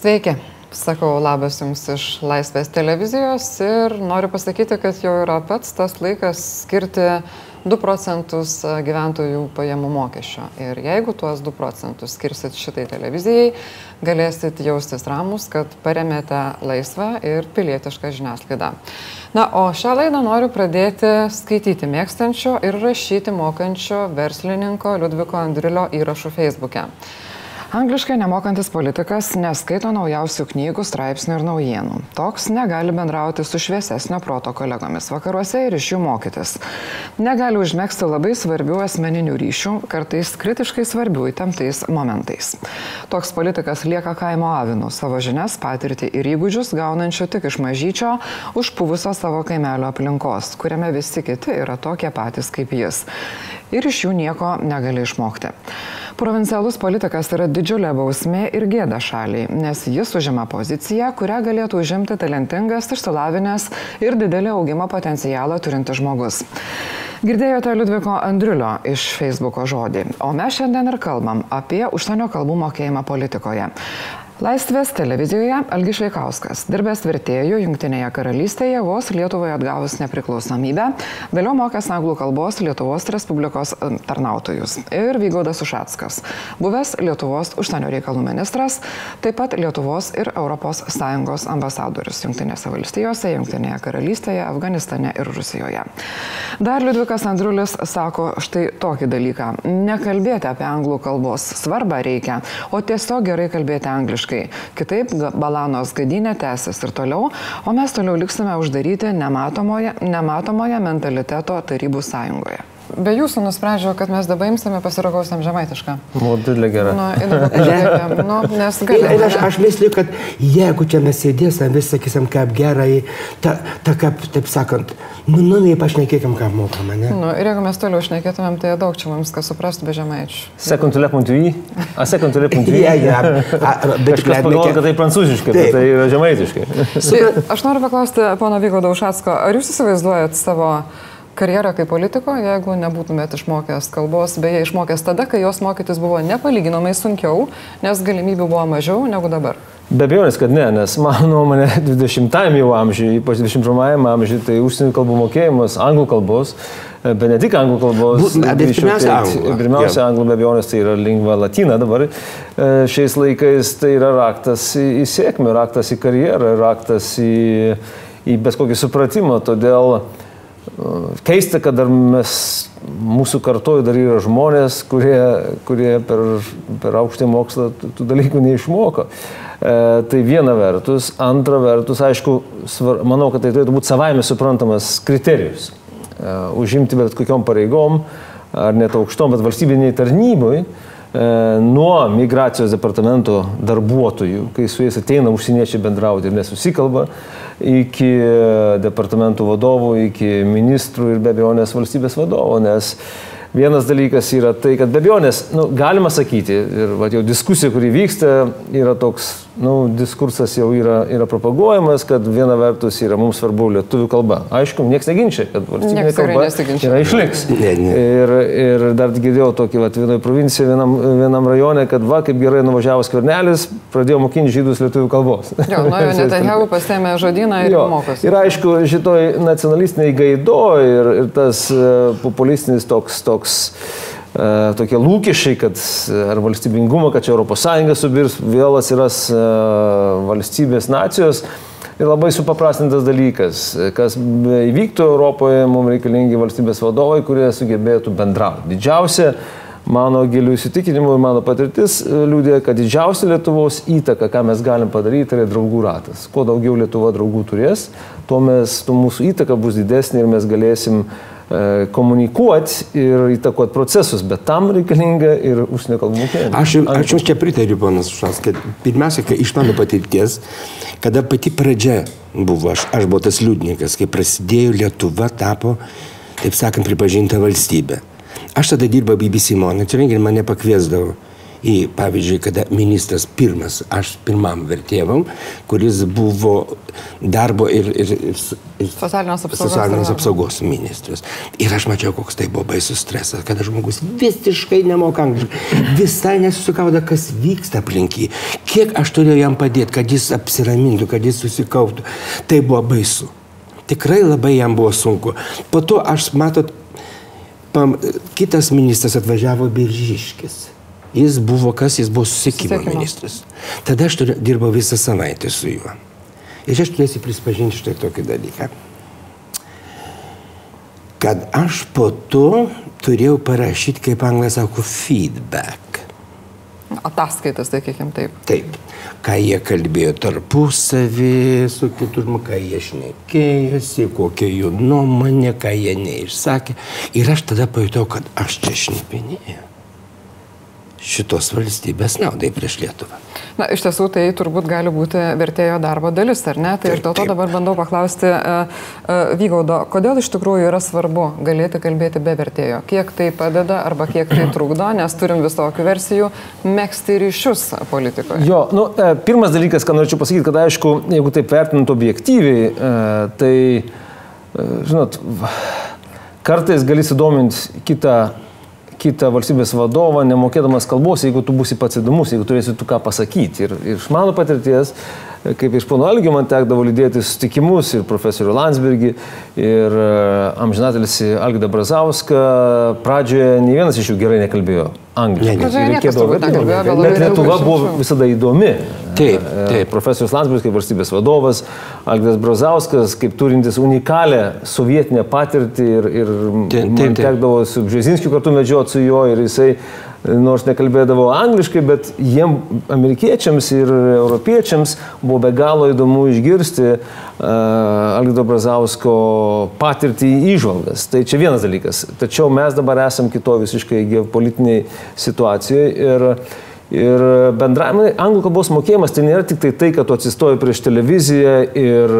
Sveiki, sakau labas Jums iš Laisvės televizijos ir noriu pasakyti, kad jau yra pats tas laikas skirti 2 procentus gyventojų pajamų mokesčio. Ir jeigu tuos 2 procentus skirsit šitai televizijai, galėsit jaustis ramus, kad paremėte laisvą ir pilietišką žiniasklaidą. Na, o šią laidą noriu pradėti skaityti mėgstančio ir rašyti mokančio verslininko Liudviko Andrilio įrašų Facebook'e. Angliškai nemokantis politikas neskaito naujausių knygų, straipsnių ir naujienų. Toks negali bendrauti su šviesesnio proto kolegomis vakaruose ir iš jų mokytis. Negali užmėgsti labai svarbių asmeninių ryšių, kartais kritiškai svarbių įtemptais momentais. Toks politikas lieka kaimo avinu, savo žinias, patirtį ir įgūdžius gaunančių tik iš mažyčio, užpuvusio savo kaimelio aplinkos, kuriame visi kiti yra tokie patys kaip jis. Ir iš jų nieko negali išmokti. Provincialus politikas yra didžiulė bausmė ir gėda šaliai, nes jis užima poziciją, kurią galėtų užimti talentingas, išsilavinęs ir didelį augimo potencialą turintis žmogus. Girdėjote Liudviko Andriulio iš Facebooko žodį, o mes šiandien ir kalbam apie užsienio kalbų mokėjimą politikoje. Laisvės televizijoje Algi Šveikauskas, dirbęs vertėjų Junktinėje karalystėje vos Lietuvoje atgavus nepriklausomybę, vėliau mokęs anglų kalbos Lietuvos Respublikos tarnautojus. Ir Vygaudas Ušatskas, buvęs Lietuvos užsienio reikalų ministras, taip pat Lietuvos ir ES ambasadorius Junktinėse valstijose, Junktinėje karalystėje, Afganistane ir Rusijoje. Dar Liudvikas Andrulis sako štai tokį dalyką. Nekalbėti apie anglų kalbos svarbą reikia, o tiesiog gerai kalbėti angliškai visiškai. Kitaip balanos gadynė tęsis ir toliau, o mes toliau liksime uždaryti nematomoje, nematomoje mentaliteto tarybų sąjungoje. Be jūsų nusprendžiau, kad mes dabar imsime pasiragausiam žemaitišką. O, didelė gera. Nu, nu, nes galime. Ir aš, aš misliu, kad jeigu čia mes sėdėsim, vis sakysim, kaip gerai, ta, ta kaip, taip sakant, nu, nu, nei pašnekėkim, ką mokame, ne? Nu, ir jeigu mes toliau šnekėtumėm, tai daug čia mums kas suprastų be žemaičių. Sekuntulė.ui? A, sekuntulė.ui? Ja, ja. Bet kažkas pagalvoja, kad tai prancūziškai, tai, tai yra žemaitiškai. Aš noriu paklausti pono Vygo Daušatsko, ar jūs įsivaizduojat savo karjerą kaip politiko, jeigu nebūtumėt išmokęs kalbos, beje, išmokęs tada, kai jos mokytis buvo nepalyginamai sunkiau, nes galimybių buvo mažiau negu dabar. Be abejonės, kad ne, nes mano nuomonė 20-ame jau amžiuje, ypač 21-ame amžiuje, tai užsienio kalbų mokėjimas, anglų kalbos, bet ne tik anglų kalbos. Bet pirmiausia, anglų. Pirmiausia, anglų be abejonės tai yra lingva latina dabar. E, šiais laikais tai yra raktas į sėkmę, raktas į karjerą, raktas į, į bet kokį supratimą. Todėl keista, kad dar mes, mūsų kartoju dar yra žmonės, kurie, kurie per, per aukštį mokslą tų dalykų neišmoko. E, tai viena vertus, antra vertus, aišku, svar, manau, kad tai turėtų būti savaime suprantamas kriterijus. E, užimti bet kokiom pareigom, ar net aukštom, bet valstybiniai tarnybui, e, nuo migracijos departamento darbuotojų, kai su jais ateina užsieniečiai bendrauti ir nesusikalba, iki departamentų vadovų, iki ministrų ir be abejonės valstybės vadovo, nes vienas dalykas yra tai, kad be abejonės, nu, galima sakyti, ir va, jau diskusija, kuri vyksta, yra toks nu, diskursas jau yra, yra propaguojamas, kad viena vertus yra mums svarbu lietuvių kalba. Aišku, niekas neginčia, kad valstybinė kalba yra išliks. Ne, ne. Ir, ir dar girdėjau tokį, va, vienoje provincijoje, vienam, vienam rajone, kad va, kaip gerai nuvažiavęs kvarnelis, pradėjo mokinti žydus lietuvių kalbos. Jo, nu jau Netanyahu pasėmė žodyną ir jo, mokosi. Ir aišku, šitoj nacionalistiniai gaido ir, ir tas uh, populistinis toks, toks E, tokie lūkesčiai, kad e, ar valstybingumo, kad čia ES subirs, vėl atsiras e, valstybės nacijos. Ir labai supaprastintas dalykas, kas įvyktų Europoje, mums reikalingi valstybės vadovai, kurie sugebėtų bendrauti. Didžiausia mano gilių įsitikinimų ir mano patirtis liūdė, kad didžiausia Lietuvos įtaka, ką mes galim padaryti, yra draugų ratas. Kuo daugiau Lietuva draugų turės, tuo, mes, tuo mūsų įtaka bus didesnė ir mes galėsim E, komunikuoti ir įtakoti procesus, bet tam reikalinga ir užsienio kalbų mokėjimas. Aš, aš jums čia pritariu, ponas Šas, kad pirmiausia, kai iš mano patirties, kada pati pradžia buvo, aš, aš buvau tas liūdnikas, kai prasidėjo Lietuva tapo, taip sakant, pripažinta valstybė. Aš tada dirbau BBC monitoring ir mane pakviesdavo į, pavyzdžiui, kada ministras pirmas, aš pirmam vertėvam, kuris buvo darbo ir, ir, ir, ir Socialinės apsaugos socialinės apsaugos ministras. Ir aš mačiau, koks tai buvo baisus stresas, kada žmogus visiškai nemoka angliškai, visai nesusikauda, kas vyksta aplink jį, kiek aš turėjau jam padėti, kad jis apsiramintų, kad jis susikauptų. Tai buvo baisu. Tikrai labai jam buvo sunku. Po to aš, matot, pam, kitas ministras atvažiavo Biržiškis. Jis buvo kas, jis buvo Susisiekimo. ministras. Tada aš turiu, dirbau visą savaitę su juo. Ir aš turėsiu prisipažinti štai tokį dalyką. Kad aš po to turėjau parašyti, kaip anglai sako, feedback. Ataskaitas, sakykime taip. Taip, ką jie kalbėjo tarpusavį su kitu žmogu, ką jie šnekėjosi, kokia jų nuomonė, ką jie neišsakė. Ir aš tada pajutau, kad aš čia šnipinėjau. Šitos valstybės naudai prieš Lietuvą. Na, iš tiesų, tai turbūt gali būti vertėjo darbo dalis, ar ne? Tai ir Taip, dėl to taip. dabar bandau paklausti uh, uh, Vygaudo, kodėl iš tikrųjų yra svarbu galėti kalbėti be vertėjo? Kiek tai padeda arba kiek tai trukdo, nes turim visokių versijų, mėgsti ryšius politikoje. Jo, nu, e, pirmas dalykas, ką norėčiau pasakyti, kad aišku, jeigu taip vertinant objektyviai, e, tai, e, žinot, kartais gali sudominti kitą, kitą valstybės vadovą, nemokėdamas kalbos, jeigu tu būsi pats įdomus, jeigu turėsi tu ką pasakyti. Ir, iš mano patirties, e, kaip iš pono Algio man tekdavo lydėti susitikimus ir profesorių Landsbergį, ir e, amžinatelisi Algida Brazauską, pradžioje nei vienas iš jų gerai nekalbėjo angliškai. Ne, ne. Reikėdavo vertimo. nekalbėjo, bet Bet Lietuva buvo visada įdomi. Taip, E, taip. Profesorius Landsbergis kaip valstybės vadovas, Algirdas Brazauskas kaip turintis unikalią sovietinę patirtį ir, ir Taip, man taip, taip. tekdavo su Bžezinskiu kartu medžioti su juo ir jisai nors nekalbėdavo angliškai, bet jiem, amerikiečiams ir europiečiams, buvo be galo įdomu išgirsti uh, Algirdo Brazausko patirtį įžvalgas. Tai čia vienas dalykas. Tačiau mes dabar esam kito visiškai geopolitiniai situacijoje ir Ir bendravimai, anglų kalbos mokėjimas tai nėra tik tai tai, kad tu atsistoji prieš televiziją ir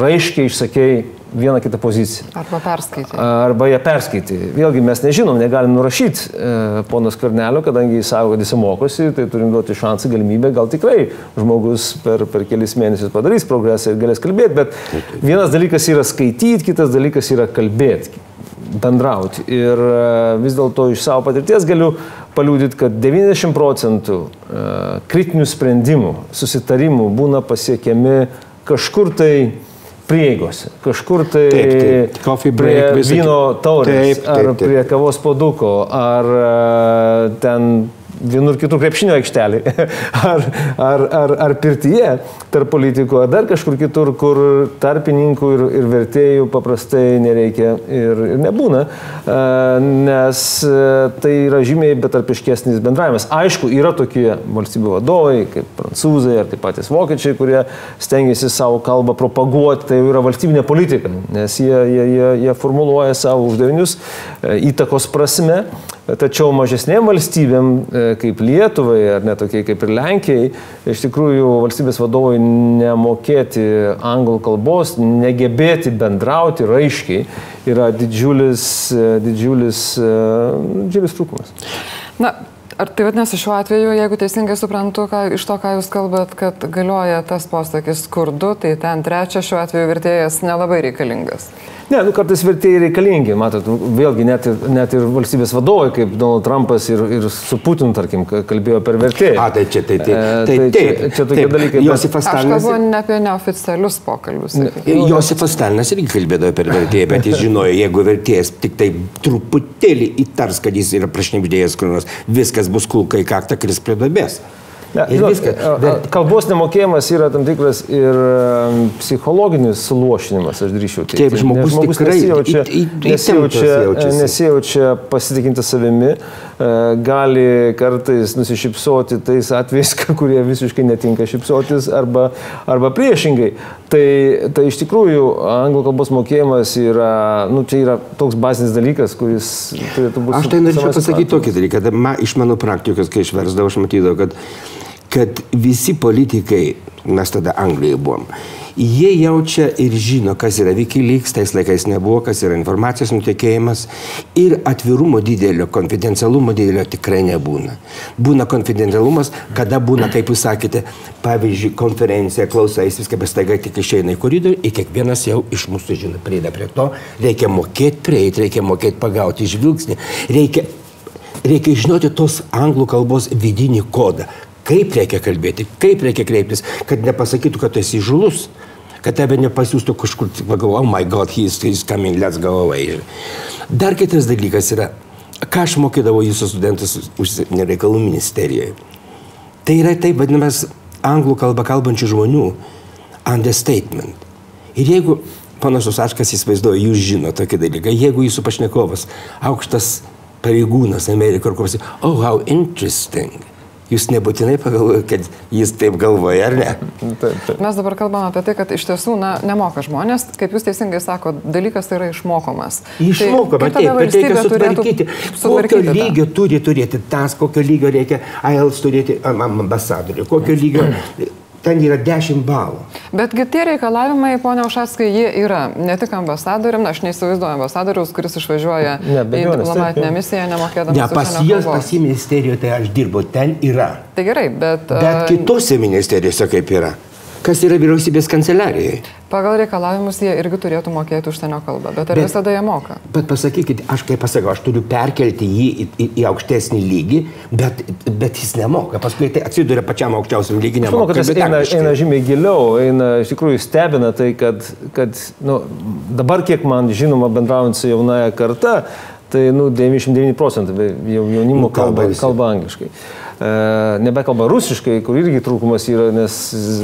raiškiai išsakei vieną kitą poziciją. Arba perskaityti. Arba ją perskaityti. Vėlgi mes nežinom, negalim nurašyti e, ponas Karnelio, kadangi jis savo, kad jis mokosi, tai turim duoti šansą, galimybę, gal tikrai žmogus per, per kelis mėnesius padarys progresą ir galės kalbėti, bet vienas dalykas yra skaityti, kitas dalykas yra kalbėti bendrauti. Ir e, vis dėlto iš savo patirties galiu paliūdyti, kad 90 procentų e, kritinių sprendimų, susitarimų būna pasiekiami kažkur tai prieigose, kažkur tai Taip, taip. Prie vyno taurės, Taip, taip, ar taip. prie kavos poduko, ar e, ten vienur kitur krepšinio aikštelį, ar, ar, ar, ar pirtyje tarp politikų, ar dar kažkur kitur, kur tarpininkų ir, ir vertėjų paprastai nereikia ir, ir nebūna, e, nes e, tai yra žymiai betarpiškesnis bendravimas. Aišku, yra tokie valstybių vadovai, kaip prancūzai ar taip patys vokiečiai, kurie stengiasi savo kalbą propaguoti, tai jau yra valstybinė politika, nes jie, jie, jie, jie formuluoja savo uždavinius e, įtakos prasme. Tačiau mažesnėm valstybėm, e, kaip Lietuvai ar netokiai kaip ir Lenkijai, iš tikrųjų valstybės vadovai nemokėti anglų kalbos, negebėti bendrauti raiškiai yra didžiulis, e, didžiulis, e, didžiulis trūkumas. Na, ar tai vadinasi šiuo atveju, jeigu teisingai suprantu, ką, iš to, ką jūs kalbat, kad galioja tas posakis skurdu, tai ten trečia šiuo atveju vertėjas nelabai reikalingas. Ne, nu kartais vertėjai reikalingi, matot, vėlgi net ir, net ir valstybės vadovai, kaip Donald Trumpas ir, ir su Putinu, tarkim, ka- kalbėjo per vertėją. A, tai čia, tai, tai, E, tai, tai taip, čia- čia tokie taip. dalykai, Josifas Aš Stalinas. kalbu ne apie neoficialius pokalbius. sakykime. Josifas Stalinas irgi kalbėdavo per vertėją, bet jis žinojo, jeigu vertėjas tik tai truputėlį įtars, kad jis yra prašnipdėjęs kur nors, viskas bus kulka į kaktą, kris prie dobės. Ne, Ir žinot, viskas. Kalbos nemokėjimas yra tam tikras ir psichologinis suluošinimas, aš drįšiu teigti. Taip, žmogus Nes tikrai nesijaučia, į- į- nesijaučia, jaučiasi. nesijaučia pasitikinti savimi, e, gali kartais nusišypsoti tais atvejais, kurie visiškai netinka šypsotis, arba, arba priešingai. Tai, tai iš tikrųjų anglų kalbos mokėjimas yra, nu, čia yra toks bazinis dalykas, kuris turėtų būti. Aš tai norėčiau pasakyti tokį dalyką, kad ma, iš mano praktikos, kai išversdavau, aš matydavau, kad, kad visi politikai, mes tada Anglijoje buvom, Jie jaučia ir žino, kas yra Wikileaks, tais laikais nebuvo, kas yra informacijos nutekėjimas ir atvirumo didelio, konfidencialumo didelio tikrai nebūna. Būna konfidencialumas, kada būna, kaip jūs sakėte, pavyzdžiui, konferencija, klausais, viską bestaiga tik išeina į koridorių ir kiekvienas jau iš mūsų žino, prieida prie to, reikia mokėti prieiti, reikia mokėti pagauti žvilgsnį, reikia, reikia žinoti tos anglų kalbos vidinį kodą, kaip reikia kalbėti, kaip reikia kreiptis, kad nepasakytų, kad tu esi žulus kad tave nepasiūstų kažkur, pagalvoju, oh my god, he's, he's coming, let's go away. Dar kitas dalykas yra, ką aš mokydavau jūsų studentus užsienio reikalų ministerijoje. Tai yra taip vadinamas anglų kalbą kalbančių žmonių understatement. Ir jeigu, panas Usaškas įsivaizduoja, jūs žino tokį dalyką, jeigu jūsų pašnekovas, aukštas pareigūnas Amerikoje, kur pasakė, oh, how interesting Jūs nebūtinai pagalvojate, kad jis taip galvoja, ar ne? Taip, taip. Mes dabar kalbame apie tai, kad iš tiesų na, nemoka žmonės, kaip jūs teisingai sako, dalykas tai yra išmokomas. Išmokama, tai, taip, bet reikia sutvarkyti. Kokio lygio turi turėti tas, kokio lygio reikia IELTS turėti ambasadorių, kokio lygio ten yra 10 balų. Betgi tie reikalavimai, ponia Ušaskai, jie yra ne tik ambasadoriam, aš neįsivaizduoju ambasadoriaus, kuris išvažiuoja ne, į diplomatinę misiją nemokėdamas. Ne, pas juos, pas į ministeriją, tai aš dirbu, ten yra. Tai gerai, bet... Bet kitose ministerijose kaip yra kas yra vyriausybės kanceliarijai. Pagal reikalavimus jie irgi turėtų mokėti užsienio kalbą, bet ar bet, visada jie moka? Bet pasakykit, aš kaip pasakau, aš turiu perkelti jį į, į, į aukštesnį lygį, bet, bet jis nemoka. Paskui tai atsiduria pačiam aukščiausiam lygiui. Aš manau, kad jis eina, eina žymiai giliau, eina iš tikrųjų stebina tai, kad, kad nu, dabar kiek man žinoma bendraujant su jaunaja karta, tai nu, 99 procentai jaunimo kalba, kalba angliškai. E, nebekalba rusiškai, kur irgi trūkumas yra, nes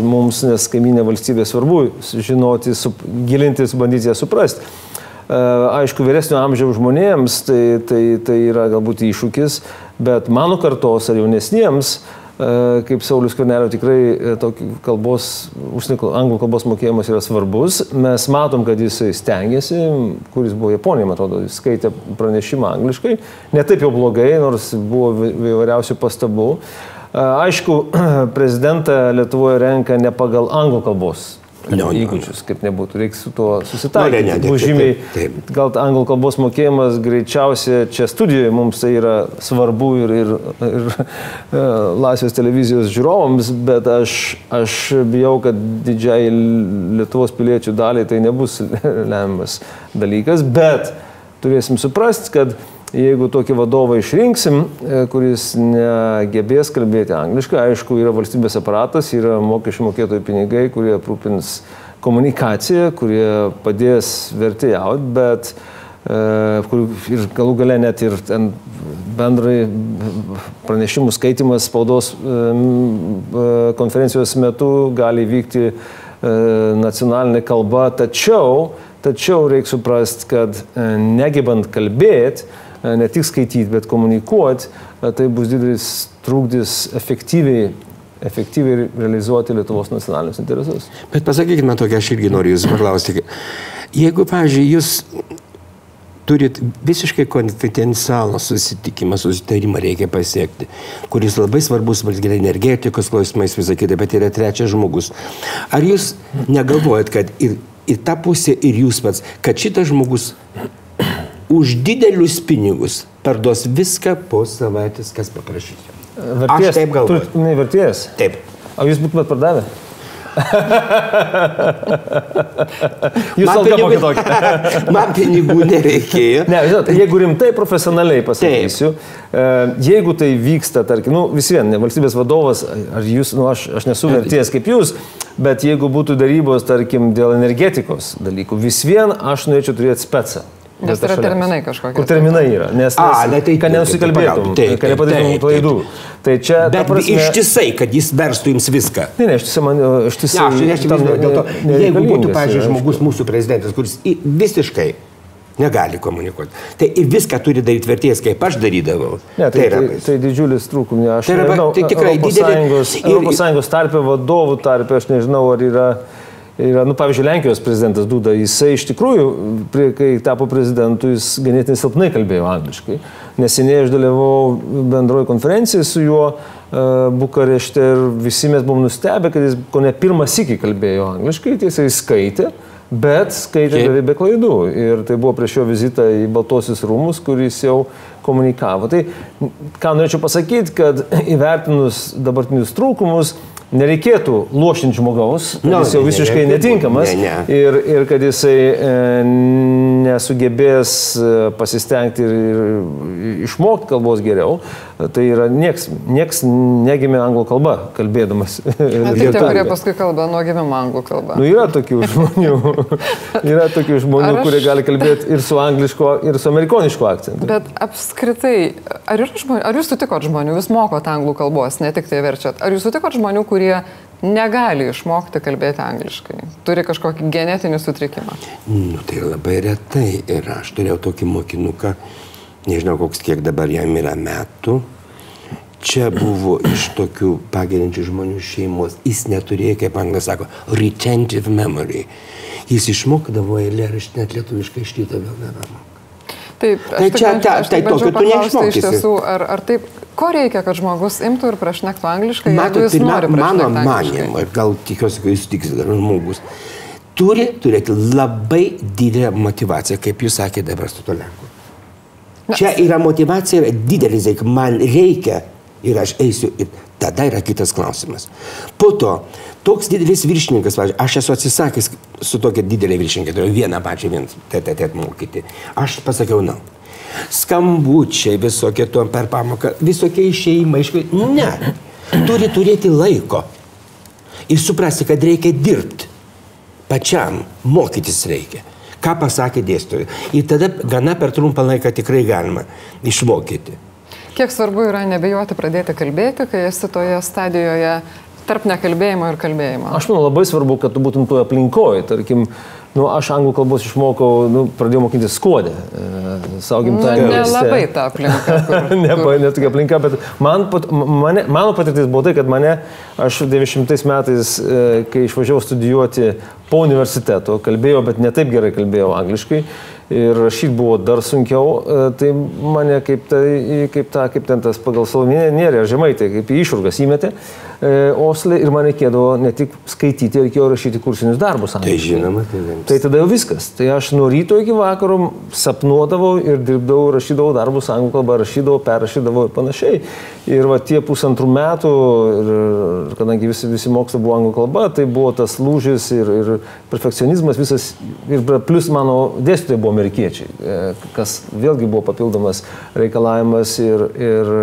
mums, nes kaiminė valstybė svarbu žinoti, sup, gilintis, bandyti ją suprasti. E, aišku, vyresnio amžiaus žmonėms tai, tai, tai yra galbūt iššūkis, bet mano kartos ar jaunesniems E, kaip Saulis Kornelio tikrai e, kalbos, užsienio anglų kalbos mokėjimas yra svarbus. Mes matom, kad jisai stengiasi, kuris buvo Japonija, man atrodo, jis skaitė pranešimą angliškai. Ne taip jau blogai, nors buvo įvairiausių pastabų. E, aišku, prezidentą Lietuvoje renka ne pagal anglų kalbos no, įgūdžius, kaip nebūtų, reikia su tuo susitaikyti. No, ne, ne, ne, žymiai, taip, taip. gal anglų kalbos mokėjimas greičiausiai čia studijoje mums tai yra svarbu ir, ir, ir e, Laisvės televizijos žiūrovams, bet aš, aš bijau, kad didžiai Lietuvos piliečių daliai tai nebus lemiamas dalykas, bet turėsim suprasti, kad Jeigu tokį vadovą išrinksim, e, kuris negebės kalbėti angliškai, aišku, yra valstybės aparatas, yra mokesčių mokėtojų pinigai, kurie aprūpins komunikaciją, kurie padės vertėjauti, bet e, ir galų gale net ir bendrai pranešimų skaitimas spaudos e, konferencijos metu gali vykti nacionalinė kalba, tačiau, tačiau reikia suprasti, kad negebant kalbėti, ne tik skaityti, bet komunikuoti, e, tai bus didelis trūkdis efektyviai efektyviai realizuoti Lietuvos nacionalinius interesus. Bet pasakykit man tokia, aš irgi noriu Jūsų paklausti. Jeigu, pavyzdžiui, Jūs turit visiškai konfidencialų susitikimą, susitarimą reikia pasiekti, kuris labai svarbus valstybė energetikos klausimais, visą kitą, bet yra trečias žmogus. Ar Jūs negalvojat, kad ir, ir ta pusė, ir Jūs pats, kad šitas žmogus už didelius pinigus parduos viską po savaitės, kas paprašysiu. Verties, Aš taip galvoju. Ne verties? Taip. O jūs būtumėt pardavę? Jūs man pinigų, man pinigų nereikėjo. Ne, žinot, jeigu rimtai profesionaliai pasakysiu, Taip. E, jeigu tai vyksta, tarkim, nu, vis vien, ne valstybės vadovas, ar jūs, nu, aš, aš nesu verties kaip jūs, bet jeigu būtų darybos, tarkim, dėl energetikos dalykų, vis vien aš norėčiau turėti specią. Nes tai yra terminai kažkokie. Kur terminai yra, nes, A, ne, tai, kad nenusikalbėtum, taip, kad nepadarytum klaidų. Tai čia... Bet prasme... ištisai, kad jis verstų jums viską. Ne, ne, ištisai man... Ištisai, ne, aš nežinau, dėl to, jeigu būtų, pavyzdžiui, žmogus mūsų prezidentas, kuris visiškai negali komunikuoti. Tai ir viską turi daryti vertėjas, kaip aš darydavau. Ne, tai, tai, yra, tai, tai didžiulis trūkumas. Aš tai, yra, nežinau, tai tikrai didelis. Europos Sąjungos tarpė vadovų tarpė, aš nežinau, ar yra yra, nu, pavyzdžiui, Lenkijos prezidentas Duda, jisai iš tikrųjų, prie, kai tapo prezidentu, jis ganėtinai silpnai kalbėjo angliškai. Neseniai aš dalyvavau bendroji konferencijai su juo uh, Bukarešte ir visi mes buvom nustebę, kad jis ko ne pirmą sykį kalbėjo angliškai, tiesiai skaitė. Bet skaitė beveik be klaidų. Ir tai buvo prieš jo vizitą į Baltosius rūmus, kuris jau komunikavo. Tai ką norėčiau pasakyti, kad įvertinus dabartinius trūkumus, nereikėtų lošinti žmogaus, kad no, jis jau visiškai ne, netinkamas ne, ne. Ir, ir kad jisai e, nesugebės e, pasistengti ir, ir išmokti kalbos geriau. Tai yra nieks, nieks negimė anglų kalba, kalbėdamas. Tai tie, kurie paskui kalba nuo gimimo anglų kalba. Nu, yra tokių žmonių, yra tokių žmonių aš... kurie gali kalbėti ir su angliško, ir su amerikoniško akcentu. Bet apskritai, ar, žmonių, ar jūs sutikot žmonių, jūs mokot anglų kalbos, ne tik tai verčiat, ar jūs sutikot žmonių, kurie kurie negali išmokti kalbėti angliškai, turi kažkokį genetinį sutrikimą? Nu, tai labai retai ir aš turėjau tokį mokinuką, nežinau koks kiek dabar jam yra metų. Čia buvo iš tokių pagerinčių žmonių šeimos. Jis neturėjo, kaip anglas sako, retentive memory. Jis išmokdavo eilėraštį net lietuviškai iš ryto vėl nebemokė. Taip, tai čia, ta, tai tokio tu neišmokysi. Iš tiesų, ar, ar taip, ko reikia, kad žmogus imtų ir prašnektų angliškai, Matot, tai nori mano manim, ir gal tikiuosi, kad jūs tiksite, dar žmogus, turi turėti labai didelę motivaciją, kaip jūs sakėte dabar su to lenku. Čia yra motivacija, yra didelis, man reikia ir aš eisiu. Ir tada yra kitas klausimas. Po to, toks didelis viršininkas, aš esu atsisakęs su tokia didelė viršininkė, turėjau vieną pačią vien TTT mokyti. Aš pasakiau, na. No. Skambučiai visokie tuo per pamoką, visokie išėjimai, aišku, ne. Turi turėti laiko ir suprasti, kad reikia dirbti. Pačiam mokytis reikia. Ką pasakė dėstytojai. Ir tada gana per trumpą laiką tikrai galima išmokyti. Kiek svarbu yra nebejoti pradėti kalbėti, kai esi toje stadijoje tarp nekalbėjimo ir kalbėjimo? Aš manau labai svarbu, kad tu būtum toje aplinkoje. Tarkim, Nu, aš anglų kalbos išmokau, nu, pradėjau mokytis skuodė. E, savo gimtajame. Nu, nelabai ta aplinka. Kur, ne, kur... ne tokia aplinka, bet man, mane, mano patirtis buvo tai, kad mane, aš 90 metais, e, kai išvažiavau studijuoti po universiteto, kalbėjau, bet ne taip gerai kalbėjau angliškai ir rašyti buvo dar sunkiau, e, tai mane kaip, tai, kaip, ta, kaip ten tas pagal salomėnė nėrė, žemai, tai kaip išurgas įmetė e, Oslė ir man reikėdavo ne tik skaityti, reikėjo rašyti kursinius darbus. Tai žinoma, tai jiems. Tai tada jau viskas. Tai aš nuo ryto iki vakaro sapnuodavau ir dirbdavau, rašydavau darbus anglų kalbą, rašydavau, perrašydavau ir panašiai. Ir va tie pusantrų metų, ir, kadangi visi, visi mokslai buvo anglų kalba, tai buvo tas lūžis ir, ir perfekcionizmas visas, ir plus mano dėstytojai buvo amerikiečiai, e, kas vėlgi buvo papildomas reikalavimas ir, ir,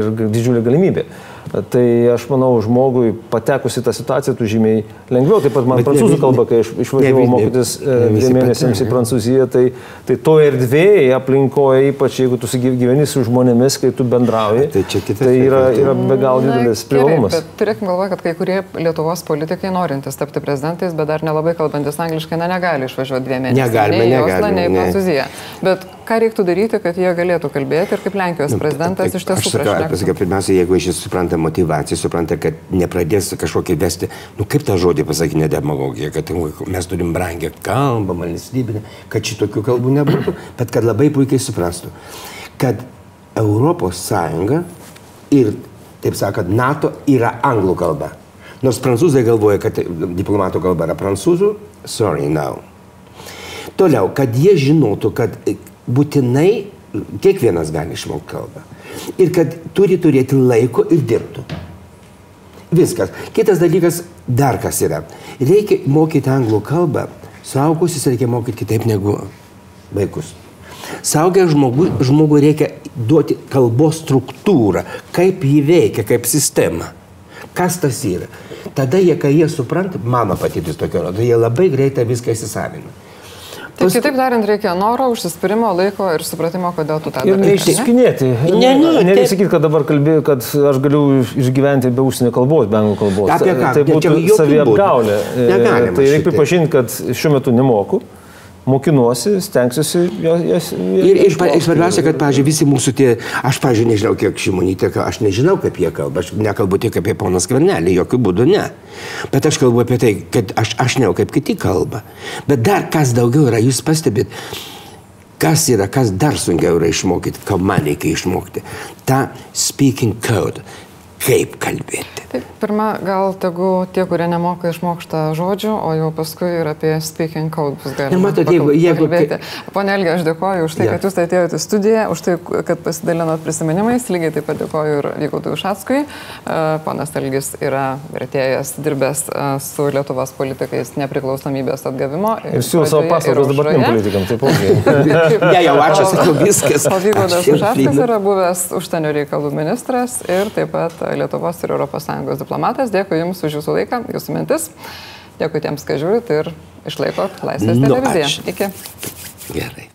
ir didžiulė galimybė. Tai aš manau, žmogui patekus į tą situaciją, tu žymiai lengviau. Taip pat man bet prancūzų ne, kalba, kai aš išvažiavau mokytis e, dviem mėnesiams į Prancūziją, tai, tai to erdvėje, aplinkoje, ypač jeigu tu gyveni su žmonėmis, kai tu bendrauji, tai, tai yra, yra be galo didelis privalumas. Turėkime galvoje, kad kai kurie Lietuvos politikai norintys tapti prezidentais, bet dar nelabai kalbantis angliškai, na, negali išvažiuoti dviem mėnesiams. Negalime, Oslą, nei į Prancūziją. Bet ką reiktų daryti, kad jie galėtų kalbėti ir kaip Lenkijos nu, prezidentas tai, iš tiesų prašau. Pirmiausia, jeigu jis supranta motivaciją, supranta, kad nepradės kažkokį vesti, nu kaip tą žodį pasakyti, ne demagogija, kad mes turim brangę kalbą, valstybinę, kad šitokių kalbų nebūtų, bet kad labai puikiai suprastų, kad Europos Sąjunga ir, taip sakant, NATO yra anglų kalba. Nors prancūzai galvoja, kad diplomato kalba yra prancūzų, sorry, now. Toliau, kad jie žinotų, kad būtinai kiekvienas gali išmokti kalbą. Ir kad turi turėti laiko ir dirbtų. Viskas. Kitas dalykas, dar kas yra. Reikia mokyti anglų kalbą. Suaugusius reikia mokyti kitaip negu vaikus. Saugę žmogų, žmogui reikia duoti kalbos struktūrą, kaip jį veikia, kaip sistema. Kas tas yra? Tada jie, kai jie supranta, mano patirtis tokia rodo, jie labai greitai viską įsisavina. Taip, kitaip tariant, reikia noro, užsispyrimo, laiko ir supratimo, kodėl tu tą darai. Ir neišsiskinėti. Ne, nu, Nereikia sakyti, kad dabar kalbėjau, kad aš galiu išgyventi be užsienio kalbos, be anglų kalbos. Apie ką? Tai būtų saviapgaulė. E, tai reikia pripažinti, kad šiuo metu nemoku. Mokinuosi, stengsiuosi jas. jas Ir, ir, ir svarbiausia, kad, pavyzdžiui, visi mūsų tie, aš, pavyzdžiui, nežinau, kiek šimonytė, aš nežinau, kaip jie kalba, aš nekalbu tik apie poną skvernelį, jokių būdų ne. Bet aš kalbu apie tai, kad aš, aš nežinau, kaip kiti kalba. Bet dar kas daugiau yra, jūs pastebit, kas yra, kas dar sunkiau yra išmokyti, ką man reikia išmokti. Ta speaking code kaip kalbėti. Taip, pirmą, gal tegu tie, kurie nemoka išmoksta žodžių, o jau paskui ir apie speaking code bus galima. Ir matot, jeigu... jeigu Pone Elgė, aš dėkoju už tai, ja. kad jūs atėjote į studiją, už tai, kad pasidalinot prisiminimais, lygiai taip pat dėkoju ir Vygautui Ušatskui. E, ponas Elgis yra vertėjas, dirbęs e, su Lietuvos politikais nepriklausomybės atgavimo. Ir siūlo savo paslaugas dabartiniam politikam, taip pat. Ne, jau ačiū, sakau, viskas. O Vygaudas Ušatskas yra buvęs užsienio reikalų ministras ir taip pat Lietuvos ir ES diplomatas. Dėkui Jums už Jūsų laiką, Jūsų mintis. Dėkui tiems, kas žiūrit ir išlaikot Laisvės nu, televiziją. Ačiū. Iki. Gerai.